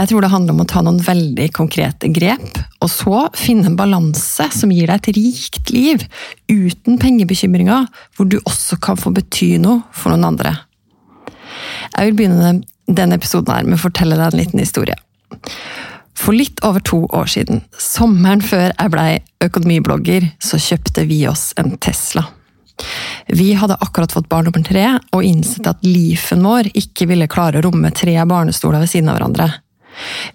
Jeg tror det handler om å ta noen veldig konkrete grep, og så finne en balanse som gir deg et rikt liv, uten pengebekymringer, hvor du også kan få bety noe for noen andre. Jeg vil begynne denne episoden her med å fortelle deg en liten historie. For litt over to år siden, sommeren før jeg blei økonomiblogger, så kjøpte vi oss en Tesla. Vi hadde akkurat fått barn nummer tre og innsett at lifen vår ikke ville klare å romme tre barnestoler ved siden av hverandre.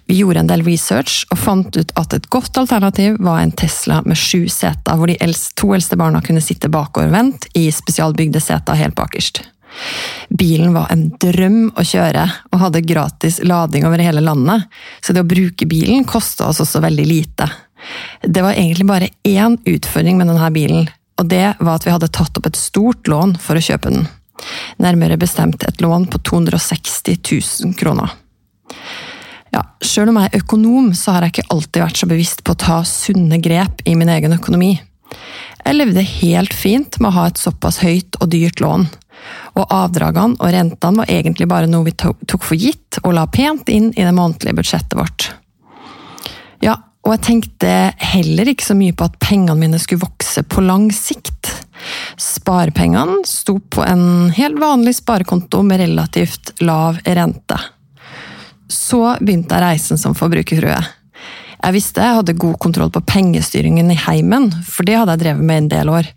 Vi gjorde en del research og fant ut at et godt alternativ var en Tesla med sju seter, hvor de to eldste barna kunne sitte bakovervendt i spesialbygde seter helt bakerst. Bilen var en drøm å kjøre, og hadde gratis lading over hele landet, så det å bruke bilen kosta oss også veldig lite. Det var egentlig bare én utfordring med denne bilen, og det var at vi hadde tatt opp et stort lån for å kjøpe den. Nærmere bestemt et lån på 260 000 kroner. Ja, Sjøl om jeg er økonom, så har jeg ikke alltid vært så bevisst på å ta sunne grep i min egen økonomi. Jeg levde helt fint med å ha et såpass høyt og dyrt lån, og avdragene og rentene var egentlig bare noe vi tok for gitt og la pent inn i det månedlige budsjettet vårt. Ja, og jeg tenkte heller ikke så mye på at pengene mine skulle vokse på lang sikt. Sparepengene sto på en helt vanlig sparekonto med relativt lav rente. Så begynte jeg reisen som forbrukerfrue. Jeg visste jeg hadde god kontroll på pengestyringen i heimen, for det hadde jeg drevet med en del år.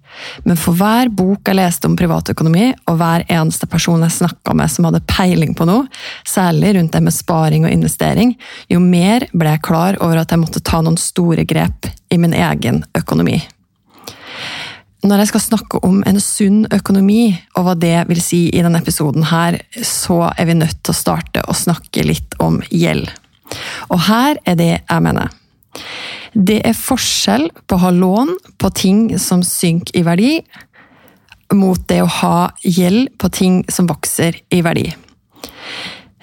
Men for hver bok jeg leste om privatøkonomi, og hver eneste person jeg snakka med som hadde peiling på noe, særlig rundt det med sparing og investering, jo mer ble jeg klar over at jeg måtte ta noen store grep i min egen økonomi når jeg skal snakke om en sunn økonomi, og hva det vil si i denne episoden her, så er vi nødt til å starte å snakke litt om gjeld. Og her er det jeg mener. Det er forskjell på å ha lån på ting som synker i verdi, mot det å ha gjeld på ting som vokser i verdi.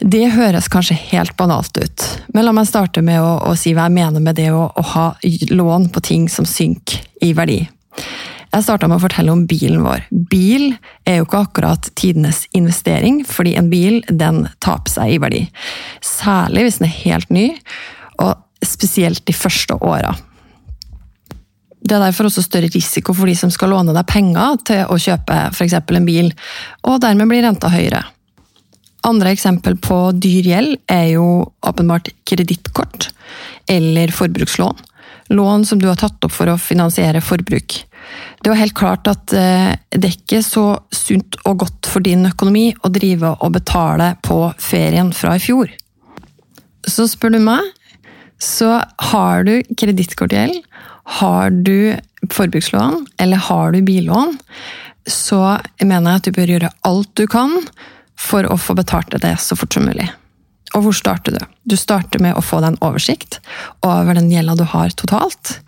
Det høres kanskje helt banalt ut, men la meg starte med å, å si hva jeg mener med det å, å ha lån på ting som synker i verdi. Jeg starta med å fortelle om bilen vår. Bil er jo ikke akkurat tidenes investering, fordi en bil den taper seg i verdi. Særlig hvis den er helt ny, og spesielt de første åra. Det er derfor også større risiko for de som skal låne deg penger til å kjøpe f.eks. en bil, og dermed blir renta høyere. Andre eksempel på dyr gjeld er jo åpenbart kredittkort eller forbrukslån. Lån som du har tatt opp for å finansiere forbruk. Det var helt klart at eh, det er ikke så sunt og godt for din økonomi å drive og betale på ferien fra i fjor. Så spør du meg, så har du kredittkortgjeld, har du forbrukslån eller har du billån, så mener jeg at du bør gjøre alt du kan for å få betalt det så fort som mulig. Og hvor starter du? Du starter med å få deg en oversikt over den gjelda du har totalt.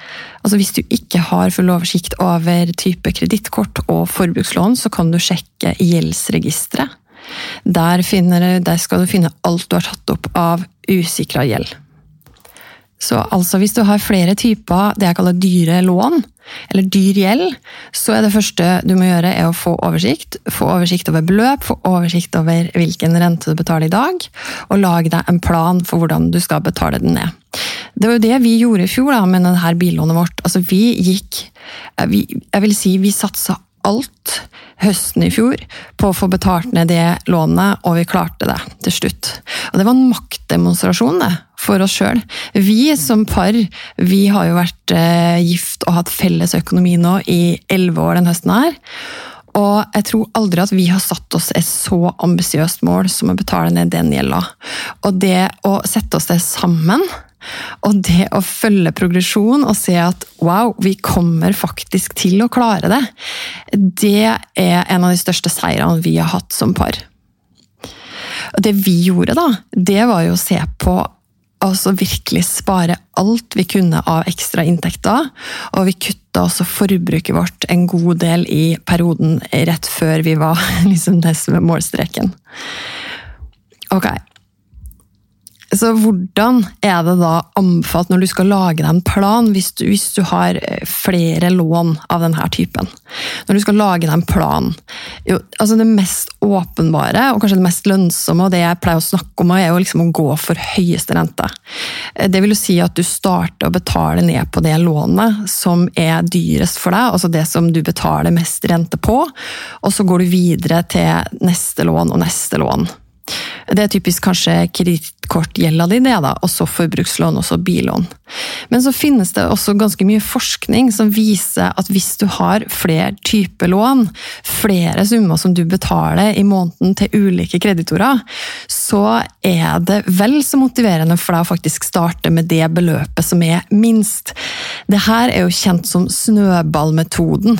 Altså Hvis du ikke har full oversikt over type kredittkort og forbrukslån, så kan du sjekke gjeldsregisteret. Der, der, skal du finne alt du har tatt opp av usikra gjeld. Så altså hvis du har flere typer det jeg kaller dyre lån, eller dyr gjeld, så er det første du må gjøre er å få oversikt. Få oversikt over beløp, få oversikt over hvilken rente du betaler i dag, og lage deg en plan for hvordan du skal betale den ned. Det var jo det vi gjorde i fjor da, med denne billånet vårt. Altså vi gikk vi, Jeg vil si vi satsa alt høsten i fjor på å få betalt ned det lånet, og vi klarte det til slutt. Og det var en maktdemonstrasjon det, for oss sjøl. Vi som par vi har jo vært eh, gift og hatt felles økonomi nå i elleve år den høsten her. Og jeg tror aldri at vi har satt oss et så ambisiøst mål som å betale ned den gjelda. Og det å sette oss det sammen og det å følge progresjon og se at wow, vi kommer faktisk til å klare det, det er en av de største seirene vi har hatt som par. Og det vi gjorde, da, det var jo å se på altså virkelig spare alt vi kunne av ekstra inntekter. Og vi kutta også forbruket vårt en god del i perioden rett før vi var liksom nesten ved målstreken. Ok, så hvordan er det da anbefalt når du skal lage deg en plan, hvis du, hvis du, har eh, flere lån av denne typen? Når du skal lage deg en plan jo, altså Det mest åpenbare og kanskje det mest lønnsomme og det jeg pleier å snakke om, er jo liksom å gå for høyeste rente. Eh, det vil jo si at du starter å betale ned på det lånet som er dyrest for deg, altså det som du betaler mest rente på, og så går du videre til neste lån og neste lån. Det er typisk kanskje kredittkortgjelda di, det da, og så forbrukslån og billån. Men så finnes det også ganske mye forskning som viser at hvis du har flere typer lån, flere summer som du betaler i måneden til ulike kreditorer, så er det vel så motiverende for deg å faktisk starte med det beløpet som er minst. Det her er jo kjent som snøballmetoden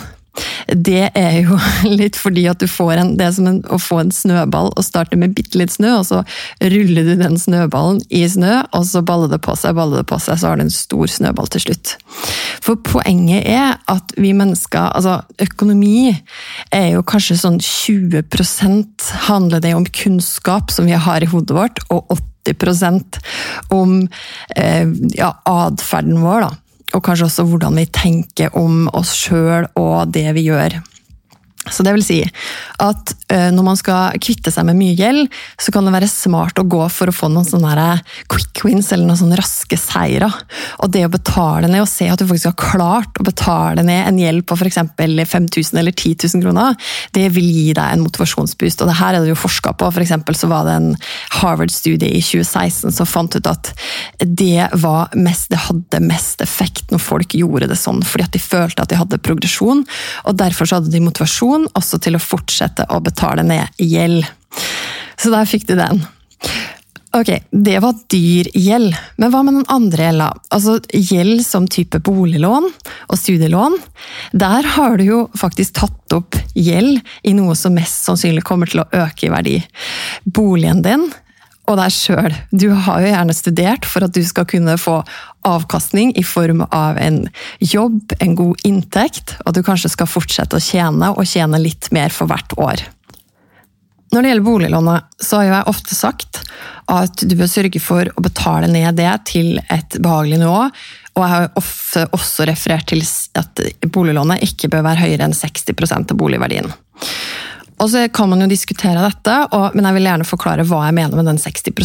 det er jo litt fordi at du får en Det er som en, å få en snøball og starte med bitte litt snø, og så ruller du den snøballen i snø, og så baller det på seg, baller det på seg, så har du en stor snøball til slutt. For poenget er at vi mennesker Altså, økonomi er jo kanskje sånn 20% handler det om kunnskap som vi har i hodet vårt, og 80% om eh, ja, atferden vår. da og kanskje også hvordan vi tenker om oss sjøl og det vi gjør. Så det vil si at eh, når man skal kvitte seg med mye gjeld, så kan det være smart å gå for å få noen sånne quick wins eller noen sånne raske seire. Og det å betale ned og se at du faktisk har klart å betale ned en gjeld på f.eks. 5000 eller 10 000 kroner, det vil gi deg en motivasjonsboost. Og det her er det jo forska på. For så var det en Harvard-studie i 2016 som fant ut at det, mest, det hadde mest effekt når folk gjorde det sånn, fordi at de følte at de hadde progresjon. og Derfor så hadde de motivasjon motivasjon også til å fortsette å betale ned gjeld. Så der fikk du den. Ok, det var dyr gjeld, men hva med den andre gjelda? Altså gjeld som type boliglån og studielån. Der har du jo faktisk tatt opp gjeld i noe som mest sannsynlig kommer til å øke i verdi. Boligen din og deg sjøl. Du har jo gjerne studert for at du skal kunne få avkastning i form av en jobb, en god inntekt, og at du kanskje skal fortsette å tjene, og tjene litt mer for hvert år. Når det gjelder boliglånet, så har jeg ofte sagt at du bør sørge for å betale ned det til et behagelig nivå. Og jeg har ofte også referert til at boliglånet ikke bør være høyere enn 60% av boligverdien. Og så kan man jo diskutere dette, men jeg vil gjerne forklare hva jeg mener med den 60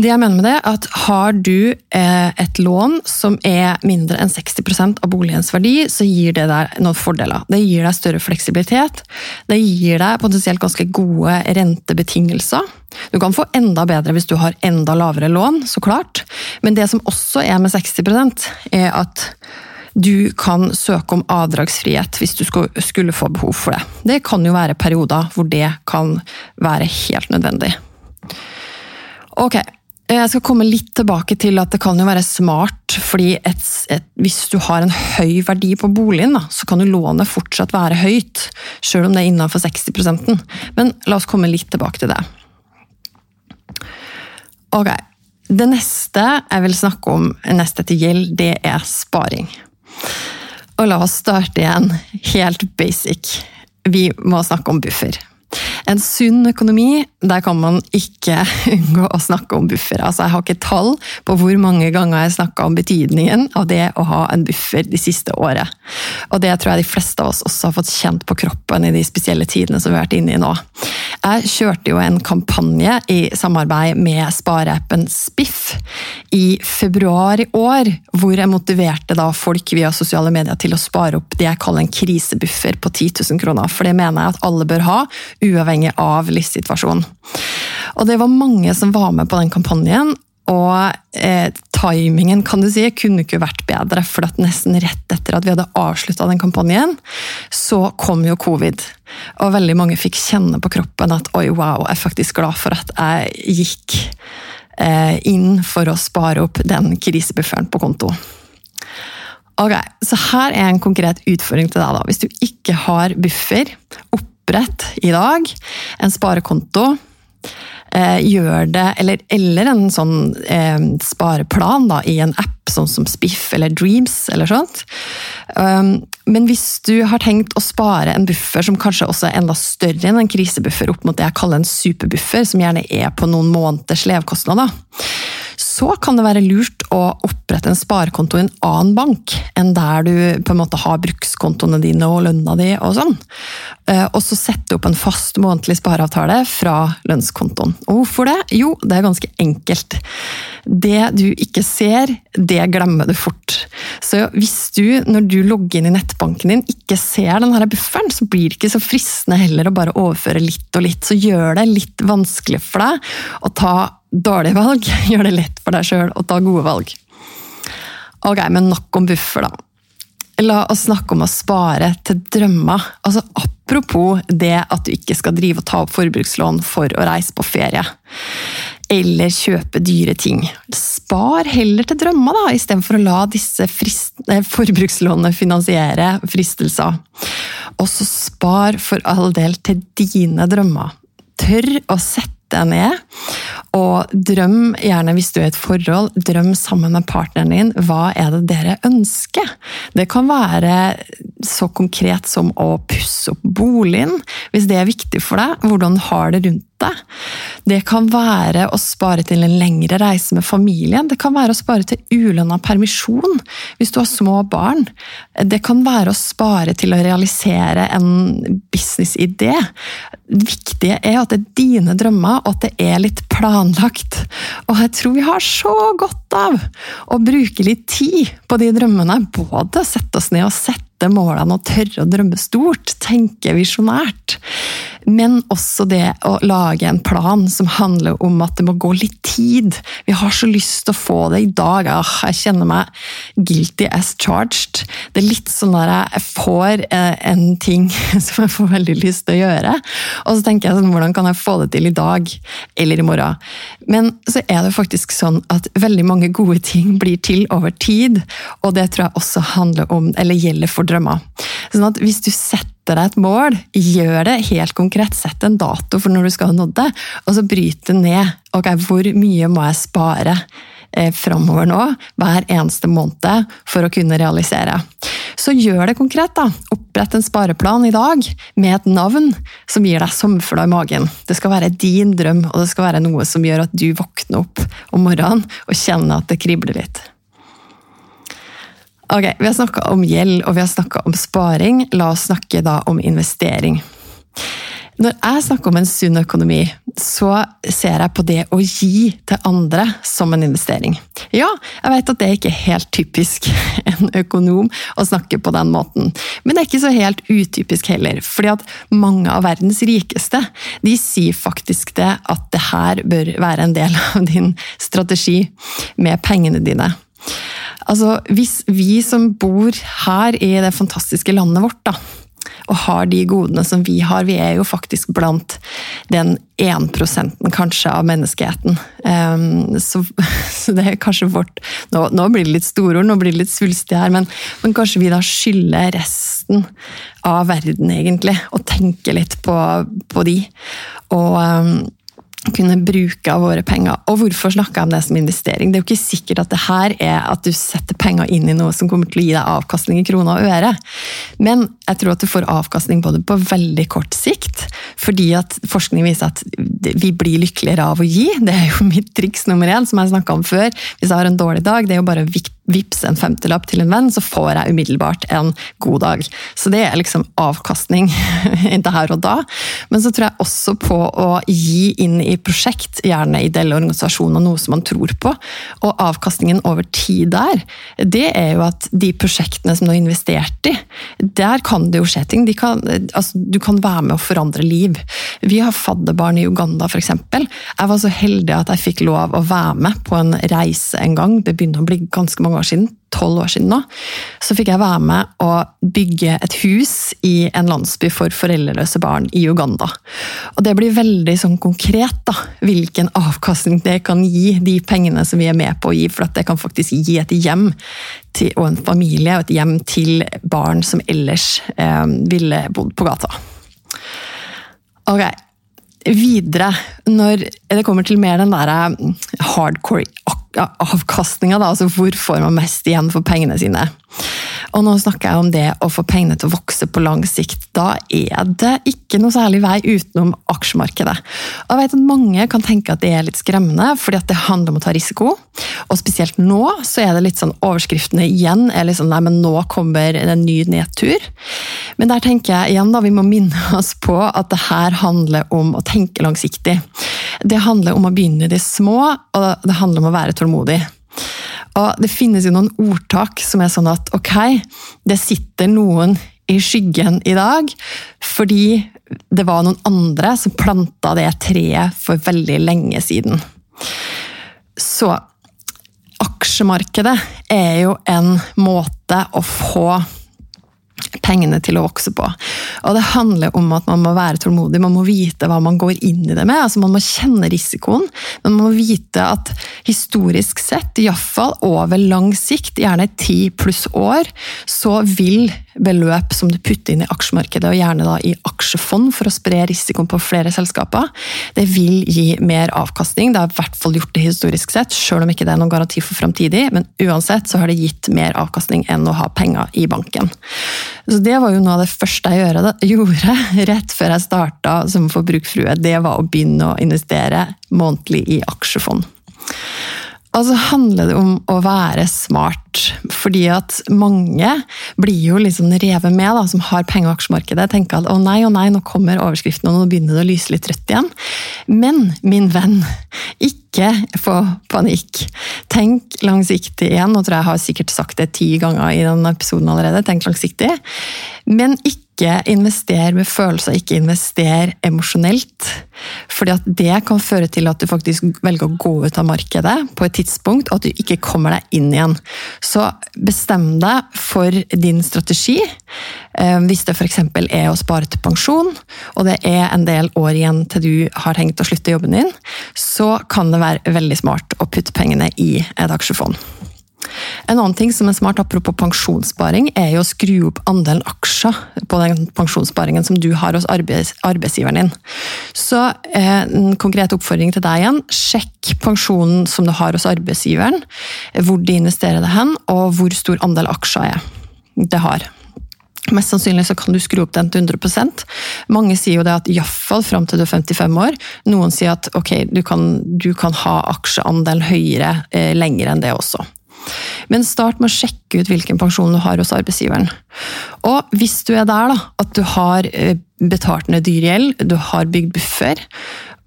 det jeg mener med det, er at har du eh, et lån som er mindre enn 60% av boligens verdi, så gir det deg noen fordeler. Det gir deg større fleksibilitet. Det gir deg potensielt ganske gode rentebetingelser. Du kan få enda bedre hvis du har enda lavere lån, så klart. Men det som også er med 60% er at du kan søke om avdragsfrihet hvis du skulle få behov for det. Det kan jo være perioder hvor det kan være helt nødvendig. Ok, jeg skal komme litt tilbake til at det kan jo være smart, fordi et, et, hvis du har en høy verdi på boligen, da, så kan jo lånet fortsatt være høyt, selv om det er innenfor 60% Men la oss komme litt tilbake til det. Ok, Det neste jeg vil snakke om neste til gjeld, det er sparing. Og la oss starte igjen helt basic. Vi må snakke om buffer. En sunn økonomi, der kan man ikke unngå å snakke om buffer. Altså, jeg har ikke tall på hvor mange ganger jeg snakka om betydningen av det å ha en buffer de siste året. Og det tror jeg de fleste av oss også har fått kjent på kroppen i de spesielle tidene som vi har vært inne i nå. Jeg kjørte jo en kampanje i samarbeid med spareappen Spiff i februar i år, hvor jeg motiverte da folk via sosiale medier til å spare opp det jeg kaller en krisebuffer på 10 000 kroner. For det mener jeg at alle bør ha, uavhengig av livssituasjon. Og det var mange som var med på den kampanjen, og eh, timingen kan du si, kunne ikke vært bedre. For at nesten rett etter at vi hadde avslutta den kampanjen, så kom jo covid. Og veldig mange fikk kjenne på kroppen at oi, wow, jeg er faktisk glad for at jeg gikk eh, inn for å spare opp den krisebufferen på konto. Ok, Så her er en konkret utfordring til deg. da. Hvis du ikke har buffer, opprett i dag en sparekonto Eh, gjør det, eller, eller en sånn eh, spareplan da, i en app, sånn som Spiff eller Dreams eller sånt. Um, men hvis du har tenkt å spare en buffer som kanskje også er enda større enn en krisebuffer, opp mot det jeg kaller en superbuffer, som gjerne er på noen måneders levekostnader, så kan det være lurt å opprette en sparekonto i en annen bank enn der du på en måte har brukskontoene dine og lønna di og sånn. Eh, og så sette opp en fast månedlig spareavtale fra lønnskontoen. Og hvorfor det? Jo, det er ganske enkelt. Det du ikke ser, det glemmer du fort. Så hvis du, når du logger inn i nettbanken din, ikke ser denne bufferen, så blir det ikke så fristende heller å bare overføre litt og litt. Så gjør det litt vanskelig for deg å ta dårlige valg. Gjør det lett for deg sjøl å ta gode valg. Ok, men nok om buffer, da. La oss snakke om å spare til drømmer. Altså, apropos det at du ikke skal drive og ta opp forbrukslån for å reise på ferie. Eller kjøpe dyre ting. Spar heller til drømmer, da, istedenfor å la disse forbrukslånene finansiere fristelser. Og så spar for all del til dine drømmer. Tør å sette deg ned og drøm, gjerne hvis du er i et forhold, drøm sammen med partneren din. Hva er det dere ønsker? Det kan være så konkret som å pusse opp boligen, hvis det er viktig for deg. Hvordan har det rundt deg? Det kan være å spare til en lengre reise med familien. Det kan være å spare til ulønna permisjon hvis du har små barn. Det kan være å spare til å realisere en businessidé. Det viktige er at det er dine drømmer, og at det er litt planlagt. Og jeg tror vi har så godt av å bruke litt tid på de drømmene. Både sette oss ned og sette målene og tørre å drømme stort, tenke visjonært. Men også det å lage en plan som handler om at det må gå litt tid. Vi har så lyst til å få det i dag. Ah, jeg kjenner meg guilty as charged. Det er litt sånn når jeg får eh, en ting som jeg får veldig lyst til å gjøre, og så tenker jeg sånn, hvordan kan jeg få det til i dag eller i morgen? Men så er det faktisk sånn at veldig mange gode ting blir til over tid, og det tror jeg også handler om, eller gjelder for drømmer. Sånn at hvis du setter sette deg et mål, gjør det helt konkret. Sett en dato for når du skal ha nådd det, og så bryt det ned. Ok, Hvor mye må jeg spare eh, framover nå, hver eneste måned, for å kunne realisere? Så gjør det konkret. da. Opprett en spareplan i dag med et navn som gir deg sommerfugler i magen. Det skal være din drøm, og det skal være noe som gjør at du våkner opp om morgenen og kjenner at det kribler litt. Ok, Vi har snakka om gjeld og vi har snakka om sparing. La oss snakke da om investering. Når jeg snakker om en sunn økonomi, så ser jeg på det å gi til andre som en investering. Ja, jeg vet at det ikke er helt typisk en økonom å snakke på den måten, men det er ikke så helt utypisk heller. fordi at mange av verdens rikeste de sier faktisk det at det her bør være en del av din strategi med pengene dine. Altså, hvis vi som bor her i det fantastiske landet vårt, da, og har de godene som vi har. Vi er jo faktisk blant den 1% kanskje av menneskeheten. Um, så, så, det er kanskje vårt nå, nå, blir det litt storord, nå blir det litt svulstig her, men, men, kanskje vi da skylder resten av verden, egentlig, å tenke litt på, på de. Og um, kunne bruke av våre penger. Og hvorfor snakker jeg om det som investering? Det er jo ikke sikkert at det her er at du setter penger inn i noe som kommer til å gi deg avkastning i kroner og øre. Men jeg tror at du får avkastning på det på veldig kort sikt. Fordi at forskning viser at vi blir lykkeligere av å gi. Det er jo mitt triks nummer én, som jeg snakka om før. Hvis jeg har en dårlig dag, det er jo bare å vippse en femtelapp til en venn, så får jeg umiddelbart en god dag. Så det er liksom avkastning inntil her og da. Men så tror jeg også på å gi inn i prosjekt, gjerne ideelle organisasjoner, noe som man tror på. Og avkastningen over tid der, det er jo at de prosjektene som du har investert i, der kan det jo skje ting. Kan, altså, du kan være med å forandre liv. Vi har fadderbarn i Uganda, f.eks. Jeg var så heldig at jeg fikk lov å være med på en reise en gang. Det begynner å bli ganske mange år siden, tolv år siden nå, så fikk jeg være med å bygge et hus i en landsby for foreldreløse barn i Uganda. Og det blir veldig sånn konkret da, hvilken avkastning det kan gi, de pengene som vi er med på å gi, for at det kan faktisk gi et hjem til, og en familie og et hjem til barn som ellers eh, ville bodd på gata. Ok, videre, når det kommer til mer den der hardcore avkastninga, altså hvor får man mest igjen for pengene sine. Og nå snakker jeg om det å få pengene til å vokse på lang sikt. Da er det ikke noe særlig vei utenom aksjemarkedet. Og jeg vet at Mange kan tenke at det er litt skremmende, fordi at det handler om å ta risiko. Og spesielt nå så er det litt sånn overskriftene igjen er sånn, nei, men nå kommer en ny nedtur. Men der tenker jeg igjen da, vi må minne oss på at det her handler om å tenke langsiktig. Det handler om å begynne i det små, og det handler om å være tålmodig. Og det finnes jo noen ordtak som er sånn at ok, det sitter noen i skyggen i dag fordi det var noen andre som planta det treet for veldig lenge siden. Så aksjemarkedet er jo en måte å få pengene til å vokse på. Og det handler om at man må være tålmodig, man må vite hva man går inn i det med. altså Man må kjenne risikoen, men man må vite at historisk sett, iallfall over lang sikt, gjerne ti pluss år, så vil beløp som du putter inn i aksjemarkedet, og gjerne da i aksjefond for å spre risikoen på flere selskaper, det vil gi mer avkastning. Det har i hvert fall gjort det historisk sett, selv om ikke det er noen garanti for framtidig. Men uansett så har det gitt mer avkastning enn å ha penger i banken. Så Det var jo noe av det første jeg gjorde rett før jeg starta som forbrukerfrue. Det var å begynne å investere månedlig i aksjefond. Og så handler det om å være smart, fordi at mange blir jo liksom revet med, da, som har penger i aksjemarkedet. Tenker at å nei, å nei, nå kommer overskriften og nå begynner det å lyse litt rødt igjen. Men min venn, ikke få panikk. Tenk langsiktig igjen. Nå tror jeg jeg har sikkert sagt det ti ganger i denne episoden allerede. Tenk langsiktig. Men ikke ikke invester med følelser, ikke invester emosjonelt. Fordi at det kan føre til at du faktisk velger å gå ut av markedet på et tidspunkt, og at du ikke kommer deg inn igjen. Så bestem deg for din strategi. Eh, hvis det f.eks. er å spare til pensjon, og det er en del år igjen til du har tenkt å slutte jobben din, så kan det være veldig smart å putte pengene i et aksjefond. En annen ting som er smart, apropos pensjonssparing, er jo å skru opp andelen aksjer på den pensjonssparingen som du har hos arbeids arbeidsgiveren din. Så eh, en konkret oppfordring til deg igjen, sjekk pensjonen som du har hos arbeidsgiveren. Hvor de investerer det hen, og hvor stor andel aksjer er det har. Mest sannsynlig så kan du skru opp den til 100% Mange sier jo det at iallfall fram til du er 55 år. Noen sier at ok, du kan, du kan ha aksjeandelen høyere eh, lenger enn det også. Men start med å sjekke ut hvilken pensjon du har hos arbeidsgiveren. Og hvis du er der, da, at du har eh, betalt ned dyr gjeld, du har bygd buffer,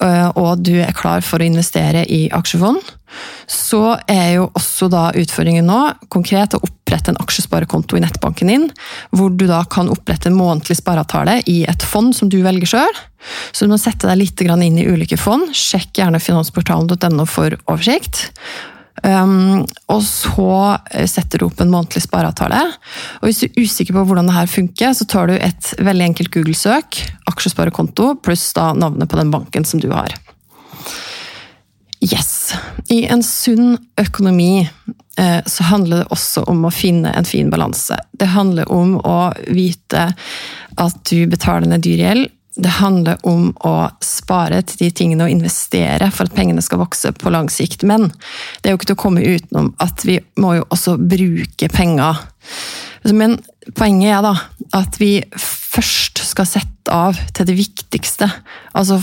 eh, og du er klar for å investere i aksjefond, så er jo også da utfordringen nå konkret å opprette en aksjesparekonto i nettbanken din, hvor du da kan opprette en månedlig spareavtale i et fond som du velger sjøl. Så du må sette deg litt inn i ulike fond. Sjekk gjerne finansportalen.no for oversikt. Um, og så eh, setter du opp en månedlig spareavtale. Og hvis du er usikker på hvordan det her funker, så tar du et veldig enkelt Google-søk, aksjesparekonto, pluss da navnet på den banken som du har. Yes. I en sunn økonomi eh, så handler det også om å finne en fin balanse. Det handler om å vite at du betaler ned dyr gjeld, det handler om å spare til de tingene og investere for at pengene skal vokse på lang sikt. Men det er jo ikke til å komme utenom at vi må jo også bruke penger. Men poenget er da at vi først skal sette av til det viktigste. Altså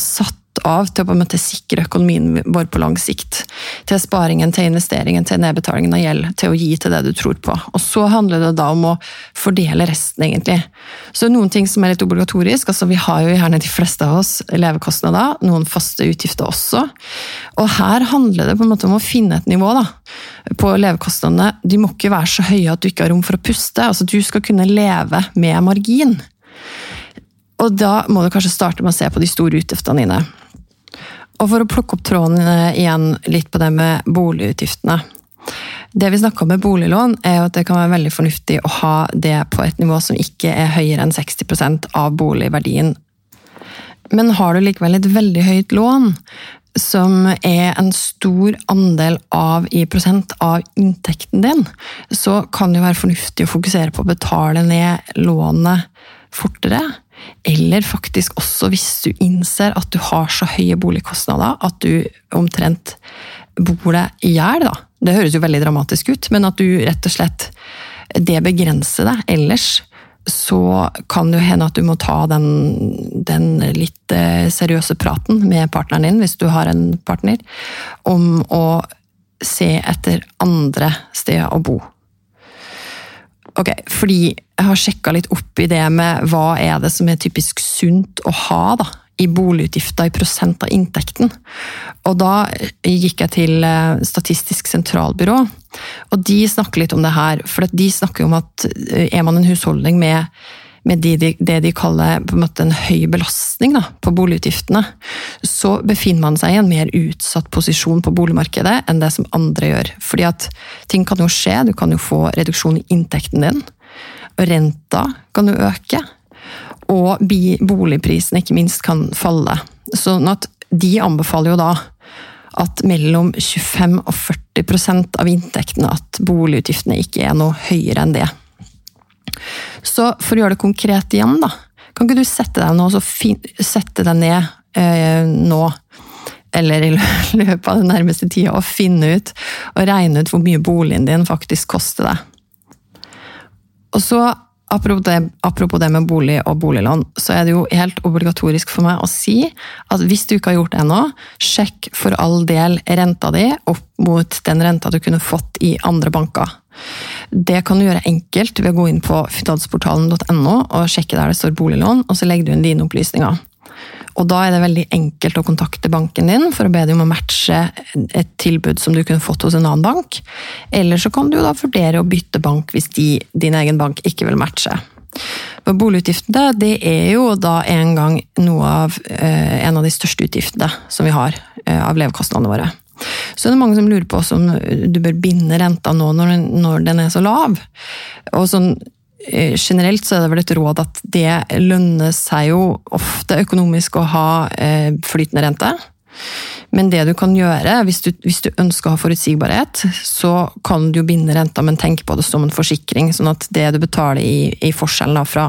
satt av til å på en måte sikre økonomien vår på lang sikt. Til sparingen, til investeringen, til nedbetalingen av gjeld, til å gi til det du tror på. Og så handler det da om å fordele resten, egentlig. Så noen ting som er litt obligatorisk, altså vi har jo gjerne de fleste av oss levekostnader, noen faste utgifter også. Og her handler det på en måte om å finne et nivå da, på levekostnadene. De må ikke være så høye at du ikke har rom for å puste. altså Du skal kunne leve med margin. Og da må du kanskje starte med å se på de store utgiftene dine. Og for å plukke opp tråden eh, igjen litt på det med boligutgiftene. Det vi snakker om med boliglån, er at det kan være veldig fornuftig å ha det på et nivå som ikke er høyere enn 60% av boligverdien. Men har du likevel et veldig høyt lån, som er en stor andel av i prosent av inntekten din, så kan det jo være fornuftig å fokusere på å betale ned lånet fortere. Eller faktisk også hvis du innser at du har så høye boligkostnader at du omtrent bor deg i hjel, da. Det høres jo veldig dramatisk ut, men at du rett og slett Det begrenser deg. Ellers så kan det hende at du må ta den, den, litt eh, seriøse praten med partneren din, hvis du har en partner, om å se etter andre steder å bo. Ok, fordi jeg har sjekka litt opp i det med hva er det som er typisk sunt å ha da, i boligutgifter i prosent av inntekten. Og da gikk jeg til eh, Statistisk sentralbyrå, og de snakker litt om det her. For de snakker om at eh, er man en husholdning med, med de, det de kaller en, måte en høy belastning da, på boligutgiftene, så befinner man seg i en mer utsatt posisjon på boligmarkedet enn det som andre gjør. Fordi at ting kan jo skje, du kan jo få reduksjon i inntekten din. Renta kan jo øke og boligprisene ikke minst kan falle. Sånn at de anbefaler jo da at mellom 25 og 40% av inntektene at boligutgiftene ikke er noe høyere enn det. Så for å gjøre det konkret igjen, da. Kan ikke du sette deg, nå, sette deg ned eh, nå, eller i løpet av den nærmeste tida, og finne ut og regne ut hvor mye boligen din faktisk koster deg. Og så Apropos det, apropos det, med bolig og boliglån, så er det jo helt obligatorisk for meg å si at hvis du ikke har gjort det ennå, sjekk for all del renta di opp mot den renta du kunne fått i andre banker. Det kan du gjøre enkelt ved å gå inn på finansportalen.no og sjekke der det står boliglån, og så legger du inn dine opplysninger. Og da er det veldig enkelt å kontakte banken din for å be dem om å matche et tilbud som du kunne fått hos en annen bank. Eller så kan du da vurdere å bytte bank hvis de, din egen bank ikke vil matche. For Boligutgiftene det er jo da en gang noe av, eh, en av de største utgiftene som vi har eh, av levekostnadene våre. Så det er mange som lurer på om du bør binde renta nå når den, er så lav. Og sånn generelt så er det vel et råd at det lønner seg jo ofte økonomisk å ha eh, flytende rente. Men det du kan gjøre, hvis du, hvis du, ønsker å ha forutsigbarhet, så kan du jo binde renta, men tenke på det som en forsikring. Sånn at det du betaler i, i forskjellen fra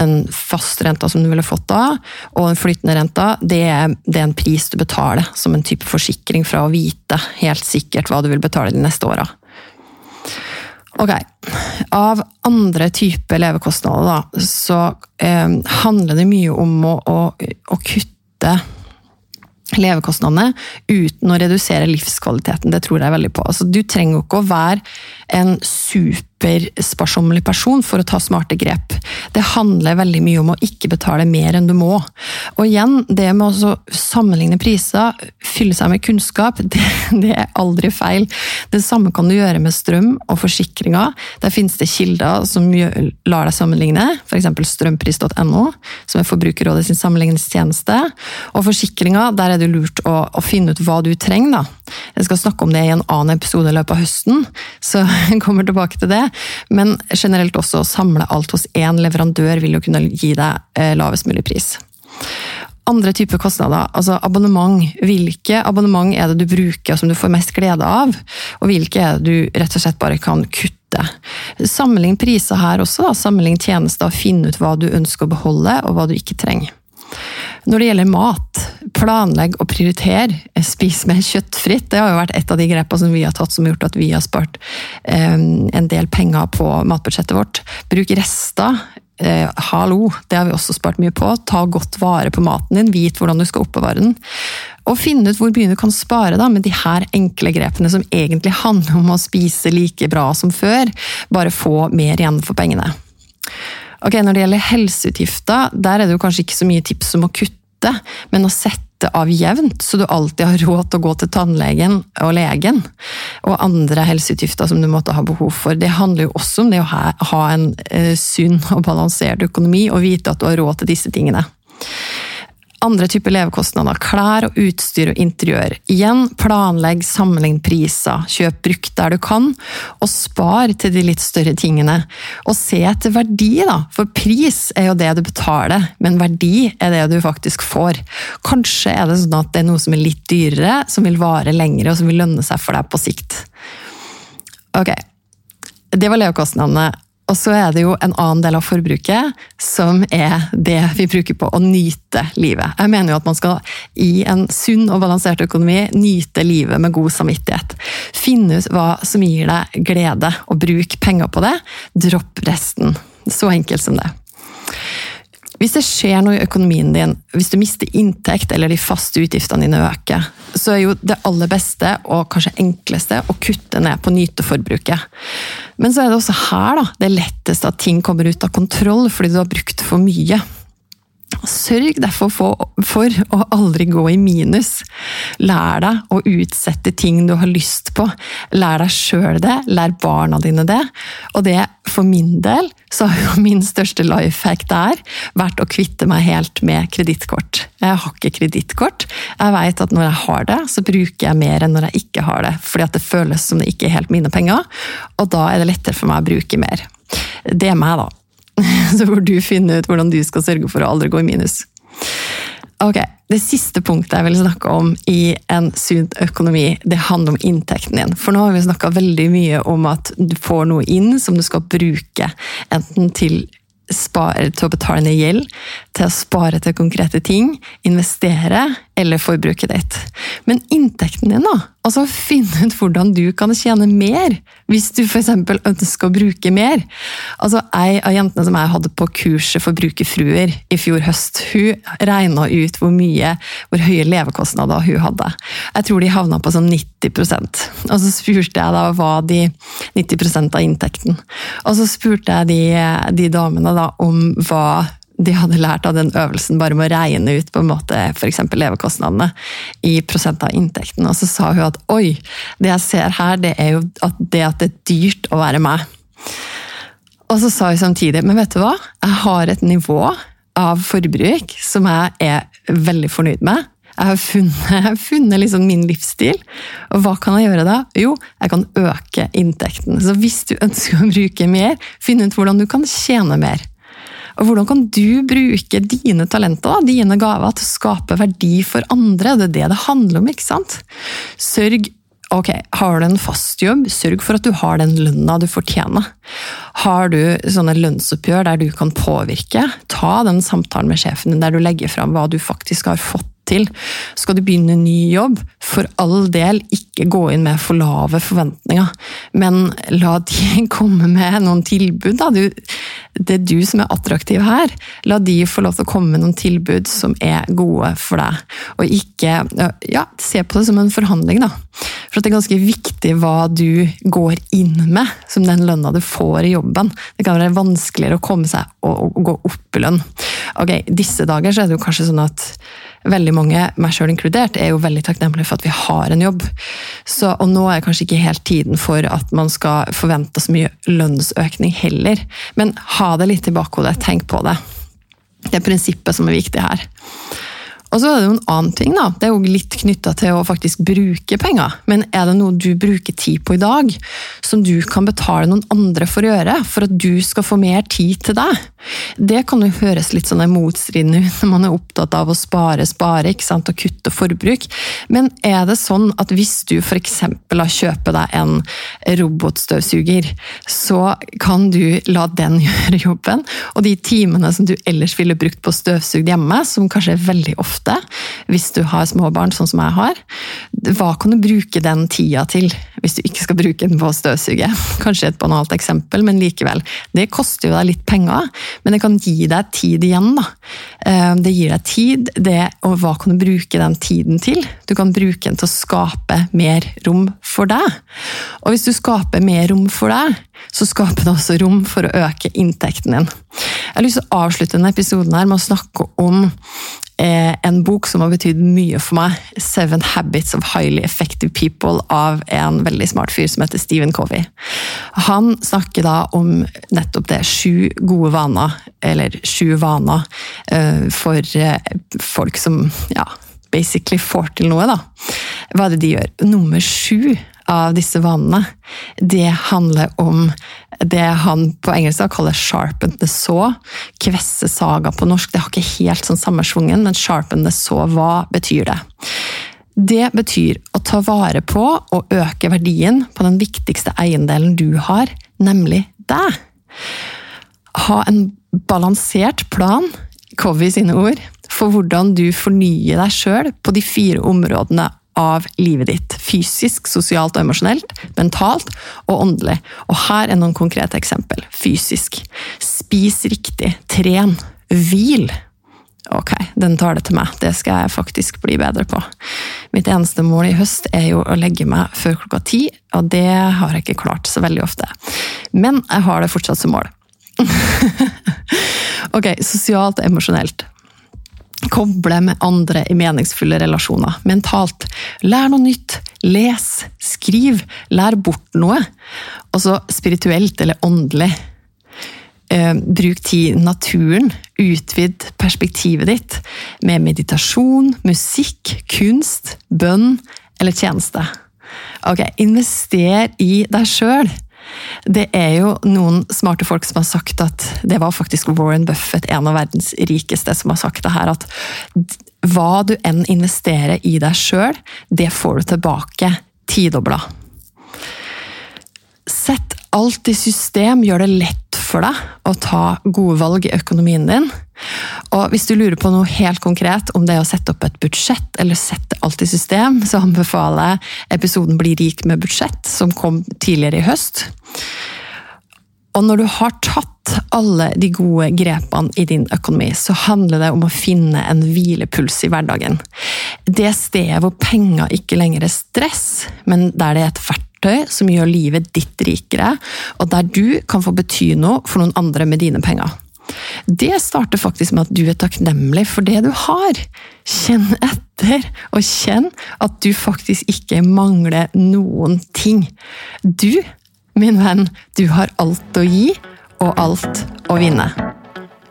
en fast renta som du ville fått da, og en flytende renta, det er, det er en pris du betaler som en type forsikring fra å vite helt sikkert hva du vil betale de neste åra. Ok. Av andre typer levekostnader, da, så eh, handler det mye om å, å, å kutte levekostnadene uten å redusere livskvaliteten. Det tror jeg veldig på. Altså, du trenger ikke å være en supersparsommelig person for å ta smarte grep. Det handler veldig mye om å ikke betale mer enn du må. Og igjen, det med å sammenligne priser, fylle seg med kunnskap, det, det, er aldri feil. Det samme kan du gjøre med strøm og forsikringer. Der finnes det kilder som lar deg sammenligne, f.eks. strømpris.no, som er Forbrukerrådet sin sammenligningstjeneste. Og forsikringer, der er det lurt å, å finne ut hva du trenger. Da. Jeg skal snakke om det i en annen episode i løpet av høsten, så jeg kommer tilbake til det. Men generelt også å samle alt hos én leverandør vil jo kunne gi deg eh, lavest mulig pris. Andre typer kostnader, altså abonnement. Hvilke abonnement er det du bruker som du får mest glede av, og hvilke er det du rett og slett bare kan kutte? Sammenlign priser her også, da. sammenlign tjenester, finn ut hva du ønsker å beholde, og hva du ikke trenger. Når det gjelder mat, planlegg og prioriter. Spis mer kjøttfritt. Det har jo vært et av de grepene som vi har tatt som har gjort at vi har spart eh, en del penger på matbudsjettet vårt. Bruk rester. Eh, hallo, det har vi også spart mye på. Ta godt vare på maten din, vit hvordan du skal oppbevare den. Og finne ut hvor mye du kan spare da, med de her enkle grepene som egentlig handler om å spise like bra som før, bare få mer igjen for pengene. Ok, Når det gjelder helseutgifter, der er det jo kanskje ikke så mye tips om å kutte, men å sette av jevnt, så du alltid har råd til å gå til tannlegen og legen. Og andre helseutgifter som du måtte ha behov for. Det handler jo også om det å ha en eh, sunn og balansert økonomi, og vite at du har råd til disse tingene andre typer levekostnader. Klær og utstyr og interiør. Igjen, planlegg, sammenlign priser. Kjøp brukt der du kan, og spar til de litt større tingene. Og se etter verdi, da. For pris er jo det du betaler, men verdi er det du faktisk får. Kanskje er det sånn at det er noe som er litt dyrere, som vil vare lengre, og som vil lønne seg for deg på sikt. Ok, det var levekostnadene. Og så er det jo en annen del av forbruket som er det vi bruker på å nyte livet. Jeg mener jo at man skal i en sunn og balansert økonomi nyte livet med god samvittighet. Finne ut hva som gir deg glede, og bruk penger på det. Dropp resten. Så enkelt som det. Hvis det skjer noe i økonomien din, hvis du mister inntekt eller de faste utgiftene dine øker, så er jo det aller beste og kanskje enkleste å kutte ned på nyteforbruket. Men så er det også her da, det er lettest at ting kommer ut av kontroll fordi du har brukt for mye. Sørg derfor for, for, å aldri gå i minus. Lær deg å utsette ting du har lyst på. Lær deg sjøl det, lær barna dine det. Og det, for min del, så har jo min største life hack der vært å kvitte meg helt med kredittkort. Jeg har ikke kredittkort. Jeg vet at når jeg har det, så bruker jeg mer enn når jeg ikke har det. Fordi at det føles som det ikke er helt mine penger, og da er det lettere for meg å bruke mer. Det er meg, da. Så får du finne ut hvordan du skal sørge for å aldri gå i minus. Ok, Det siste punktet jeg vil snakke om i en sunn økonomi, det handler om inntekten din. For nå har vi snakka veldig mye om at du får noe inn som du skal bruke. Enten til spare, til å betale ned gjeld, til å spare til konkrete ting, investere eller forbruket ditt. Men inntekten din, da? Altså finne ut hvordan du kan tjene mer, hvis du f.eks. ønsker å bruke mer. Altså, Ei av jentene som jeg hadde på kurset Forbrukerfruer i fjor høst, hun regna ut hvor mye, hvor høye levekostnader hun hadde. Jeg tror de havna på sånn 90 Og så spurte jeg da hva de 90% av inntekten. Og så spurte jeg de, de damene da om hva de hadde lært av den øvelsen bare med å regne ut på en måte f.eks. levekostnadene i prosent av inntekten. Og så sa hun at oi, det jeg ser her, det er jo at det at det er dyrt å være meg. Og så sa hun samtidig, men vet du hva, jeg har et nivå av forbruk som jeg er veldig fornøyd med. Jeg har funnet, jeg har funnet liksom min livsstil. Og hva kan jeg gjøre da? Jo, jeg kan øke inntekten. Så hvis du ønsker å bruke mer, finn ut hvordan du kan tjene mer. Og hvordan kan du bruke dine talenter, dine gaver, til å skape verdi for andre? Det er det det handler om, ikke sant? Sørg Ok, Har du en fast jobb, sørg for at du har den lønna du fortjener. Har du sånne lønnsoppgjør der du kan påvirke, ta den samtalen med sjefen din der du legger fram hva du faktisk har fått til. Skal du begynne en ny jobb, for all del ikke gå inn med for lave forventninger, men la de komme med noen tilbud. Da. Du, det er du som er attraktiv her. La de få lov til å komme med noen tilbud som er gode for deg, og ikke ja, se på det som en forhandling. da. For det er ganske viktig hva du går inn med, som den lønna du får i jobben. Det kan være vanskeligere å komme seg og, og gå opp i lønn. Ok, Disse dager så er det jo kanskje sånn at veldig mange, meg sjøl inkludert, er jo veldig takknemlige for at vi har en jobb. Så, og nå er kanskje ikke helt tiden for at man skal forvente så mye lønnsøkning heller. Men ha det litt i bakhodet, tenk på det. Det er prinsippet som er viktig her. Og så er det jo en annen ting, da. Det er jo litt knytta til å faktisk bruke penger. Men er det noe du bruker tid på i dag, som du kan betale noen andre for å gjøre, for at du skal få mer tid til deg? Det kan jo høres litt sånn motstridende ut når man er opptatt av å spare, spare ikke sant, og kutte forbruk. Men er det sånn at hvis du f.eks. kjøper deg en robotstøvsuger, så kan du la den gjøre jobben, og de timene som du ellers ville brukt på støvsugd hjemme, som kanskje er veldig ofte ofte hvis du har små barn, sånn som jeg har. Hva kan du bruke den tida til, hvis du ikke skal bruke den på å støvsuge? Kanskje et banalt eksempel, men likevel. Det koster jo deg litt penger, men det kan gi deg tid igjen. da. Eh, det gir deg tid, det, og hva kan du bruke den tiden til? Du kan bruke den til å skape mer rom for deg. Og hvis du skaper mer rom for deg, så skaper det også rom for å øke inntekten din. Jeg har lyst til å avslutte denne episoden her med å snakke om Eh, en bok som har betydd mye for meg. 'Seven Habits of Highly Effective People' av en veldig smart fyr som heter Stephen Covey. Han snakker da om nettopp det. Sju gode vaner, eller sju vaner, eh, for eh, folk som ja, basically får til noe, da. Hva er det de gjør? Nummer sju av disse vanene, det handler om det han på engelsk kaller 'sharpen the saw'. Kvesse saga på norsk. Det har ikke helt sånn sammenschwungen, men 'sharpen the saw', hva betyr det? Det betyr å ta vare på og øke verdien på den viktigste eiendelen du har, nemlig deg. Ha en balansert plan, Covey sine ord, for hvordan du fornyer deg sjøl på de fire områdene av livet ditt. Fysisk, sosialt og emosjonelt, mentalt og åndelig. Og her er noen konkrete eksempel. Fysisk. Spis riktig. Tren. Hvil. Ok, den tar det til meg. Det skal jeg faktisk bli bedre på. Mitt eneste mål i høst er jo å legge meg før klokka ti, og det har jeg ikke klart så veldig ofte. Men jeg har det fortsatt som mål. ok, sosialt og emosjonelt. Koble med andre i meningsfulle relasjoner. Mentalt. Lær noe nytt. Les. Skriv. Lær bort noe. Og så spirituelt eller åndelig. Eh, bruk tid i naturen. Utvid perspektivet ditt med meditasjon, musikk, kunst, bønn eller tjeneste. Ok, invester i deg sjøl. Det er jo noen smarte folk som har sagt at Det var faktisk Warren Buffett, en av verdens rikeste, som har sagt det her. At hva du enn investerer i deg sjøl, det får du tilbake tidobla. Sett alt i system, gjør det lett for deg å ta gode valg i økonomien din. Og hvis du lurer på noe helt konkret, om det er å sette opp et budsjett eller sette alt i system, så anbefaler jeg episoden Bli rik med budsjett, som kom tidligere i høst. Og når du har tatt alle de gode grepene i din økonomi, så handler det om å finne en hvilepuls i hverdagen. Det stedet hvor penger ikke lenger er stress, men der det er et verktøy som gjør livet ditt rikere, og der du kan få bety noe for noen andre med dine penger. Det starter faktisk med at du er takknemlig for det du har. Kjenn etter, og kjenn at du faktisk ikke mangler noen ting. Du Min venn, du har alt å gi og alt å vinne.